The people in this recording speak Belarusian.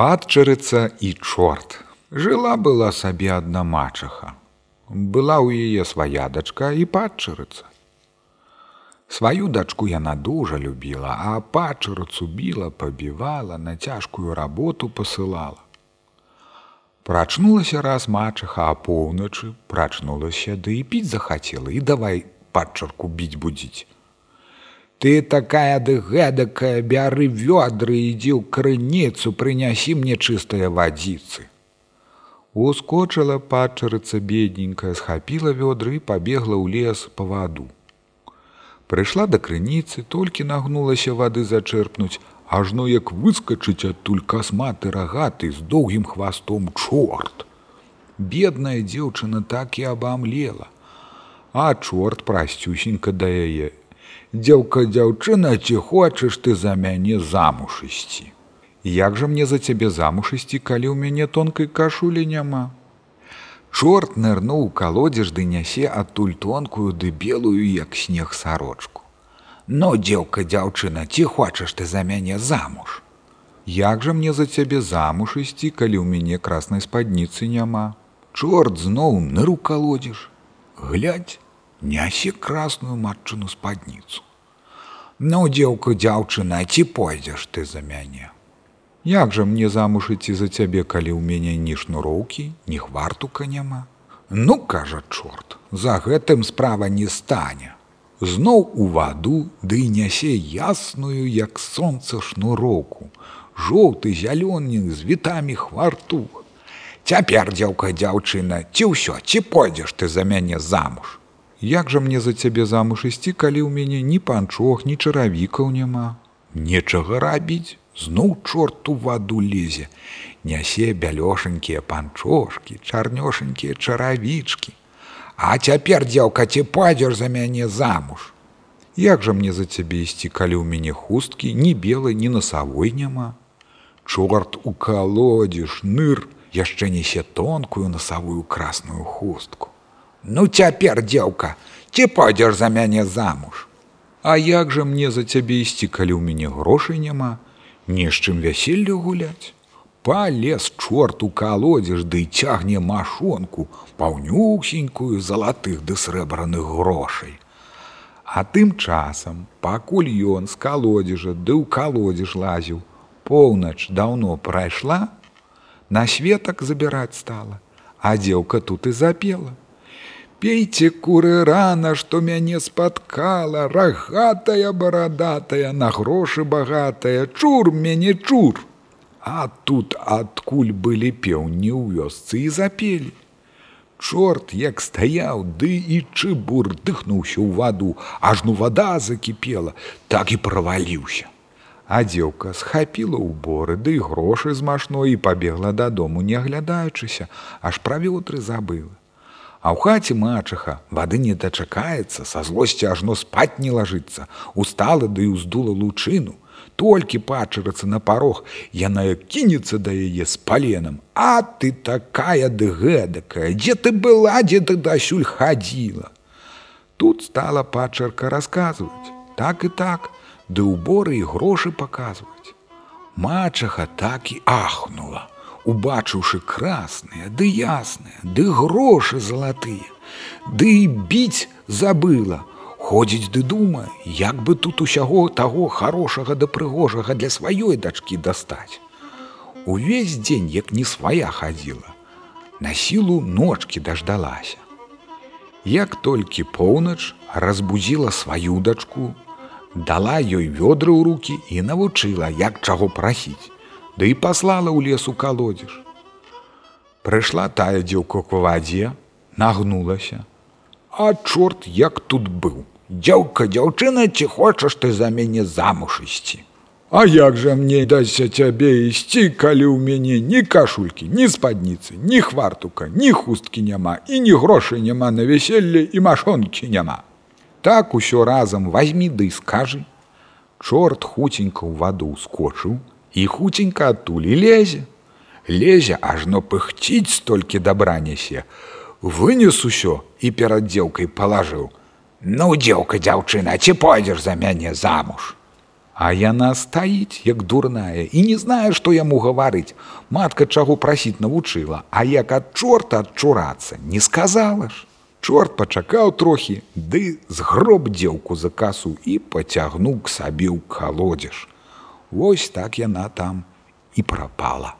падчарыца і чорт. Жыла была сабе адна мачаха. Была ў яе свая дачка і падчарыца. Сваю дачку яна дужа любіла, а падчарыцу біла, пабівала, на цяжкую работу пасылала. Прачнулася раз мачаха, а поўначы прачнулася, ды да і піць захацела і давай падчарку біць будзіць. Ты такая ды гэдакая бяры вёдры ідзі ў крыніцу, прынясі мне чыстыя вадзіцы. Ускочыла падчарыца бедненькая, схапіла вёдры і пабегла ў лес па ваду. Прыйшла да крыніцы, толькі нагнулася вады зачэрпнуць, ажно як выскачыць адтуль касматы рагаты з доўгім хвастом чорт. Бедная дзеўчына так і абамлела, а чорт прасцюсенька да яе Дзеўка дзяўчына, ці хочаш ты за мяне замуж ісці. Як жа мне за цябе замуж ісці, калі ў мяне тонкай кашулі няма. Чорт нырнуў калодзеж ды нясе адтуль тонкую ды белую, як снег сарочку. Но дзеўка дзяўчына, ці хочаш ты за мяне замуж. Як жа мне за цябе замуж ісці, калі ў мяне краснай спадніцы няма. Чорт зноў ныру калодзеж. Глядь, нясе красную матчыну спадніцу. Ну, дзеўка дзяўчына, ці пойдзеш ты за мяне. Як жа мне замуж ідці за цябе, калі ў мяне ні шнуроўкі, ні хвартука няма. Ну, кажа чорт, за гэтым справа не стане. Зноў у ваду ды да нясе ясную, як сонца шнуроўку, жоўты зялёны з вітамі хвартух. Цяпер дзеўка дзяўчына, ці ўсё, ці пойдзеш ты за мяне замуж. Як жа мне за цябе замуж ісці, калі ў мяне ні панчох, ні чаравікаў няма. Нечага рабіць, зноў чорт у ваду лезе, нясе бялёшанькія панчошкі, чарнёшанькія чаравічкі. А цяпер дзелка ці падзеш за мяне замуж. Як жа мне за цябе ісці, калі ў мяне хусткі, ні белай, ні насавой няма. Чорт у калодзеш, ныр, яшчэ несе тонкую насавую красную хустку. Ну цяпер дзеўка, ці пойдзеш за мяне замуж. А як жа мне за цябе ісці, калі ў мяне грошай няма, не з чым вяселлю гуляць. Палез чорт у калодзеж ды да цягне машонку, паўнюсенькую залатых ды срэбраных грошай. А тым часам, пакуль ён з калодзежа ды ў калодзеж лазіў, поўнач даўно прайшла, на светак забіраць стала, а дзеўка тут і запела. Пейце куры рана, што мяне спаткала, рагатая барадатая, на грошы багатая, чур мяне чур. А тут адкуль былі пеўні ў вёсцы і запелі. Чорт, як стаяў, ды і чыбур дыхнуўся ў ваду, ажну вада закіпела, так і праваліўся. А дзеўка схапіла ўборы, ды грошы з машной і пабегла дадому, не аглядаючыся, аж пра вётры забыла. А ў хаце мачаха вады не дачакаецца, са злосці ажно спаць не лажыцца, устала ды да ўздула лучыну. Толькі пачарацца на парог, яна кінецца да яе з паленам. А ты такая ды гэдакая, дзе ты была, дзе ты дасюль хадзіла. Тут стала пачарка расказваць, так і так, ды ўборы і грошы паказваць. Мачаха так і ахнула убачыўшы красныя, ды ясныя, ды грошы залатыя, Ды біць забыла, ходзіць ды дума, як бы тут усяго таго хорошага да прыгожага для сваёй дачкі дастаць. Увесь дзень, як не свая хадзіла, на сілу ночкі даждалася. Як толькі поўнач разбудзіла сваю дачку, дала ёй вёдры ў руки і навучыла, як чаго прасіць да і паслала ў лесу калодзеж. Прыйшла тая дзеўка к вадзе, нагнулася. А чорт як тут быў. Дзяўка дзяўчына, ці хочаш ты за мяне замуж ісці. А як жа мне дасься цябе ісці, калі ў мяне ні кашулькі, ні спадніцы, ні хвартука, ні хусткі няма і ні грошай няма на вяселле і машонкі няма. Так усё разам возьми ды скажы. Чорт хуценька ў ваду ускочыў, і хуценька адтуль і лезе. Лезе ажно пыхціць столькі дабра нясе. Вынес усё і перад дзеўкай палажыў: « Ну, дзеўка дзяўчына, ці пойдзеш за мяне замуж. А яна стаіць, як дурная і не знае, што яму гаварыць. Матка чаго прасіць навучыла, а як ад чорта адчурацца, не сказала ж. Чорт пачакаў трохі, ды згроб дзеўку за касу і пацягнуў к сабе ў калодзеж. Вось так яна там і прапала.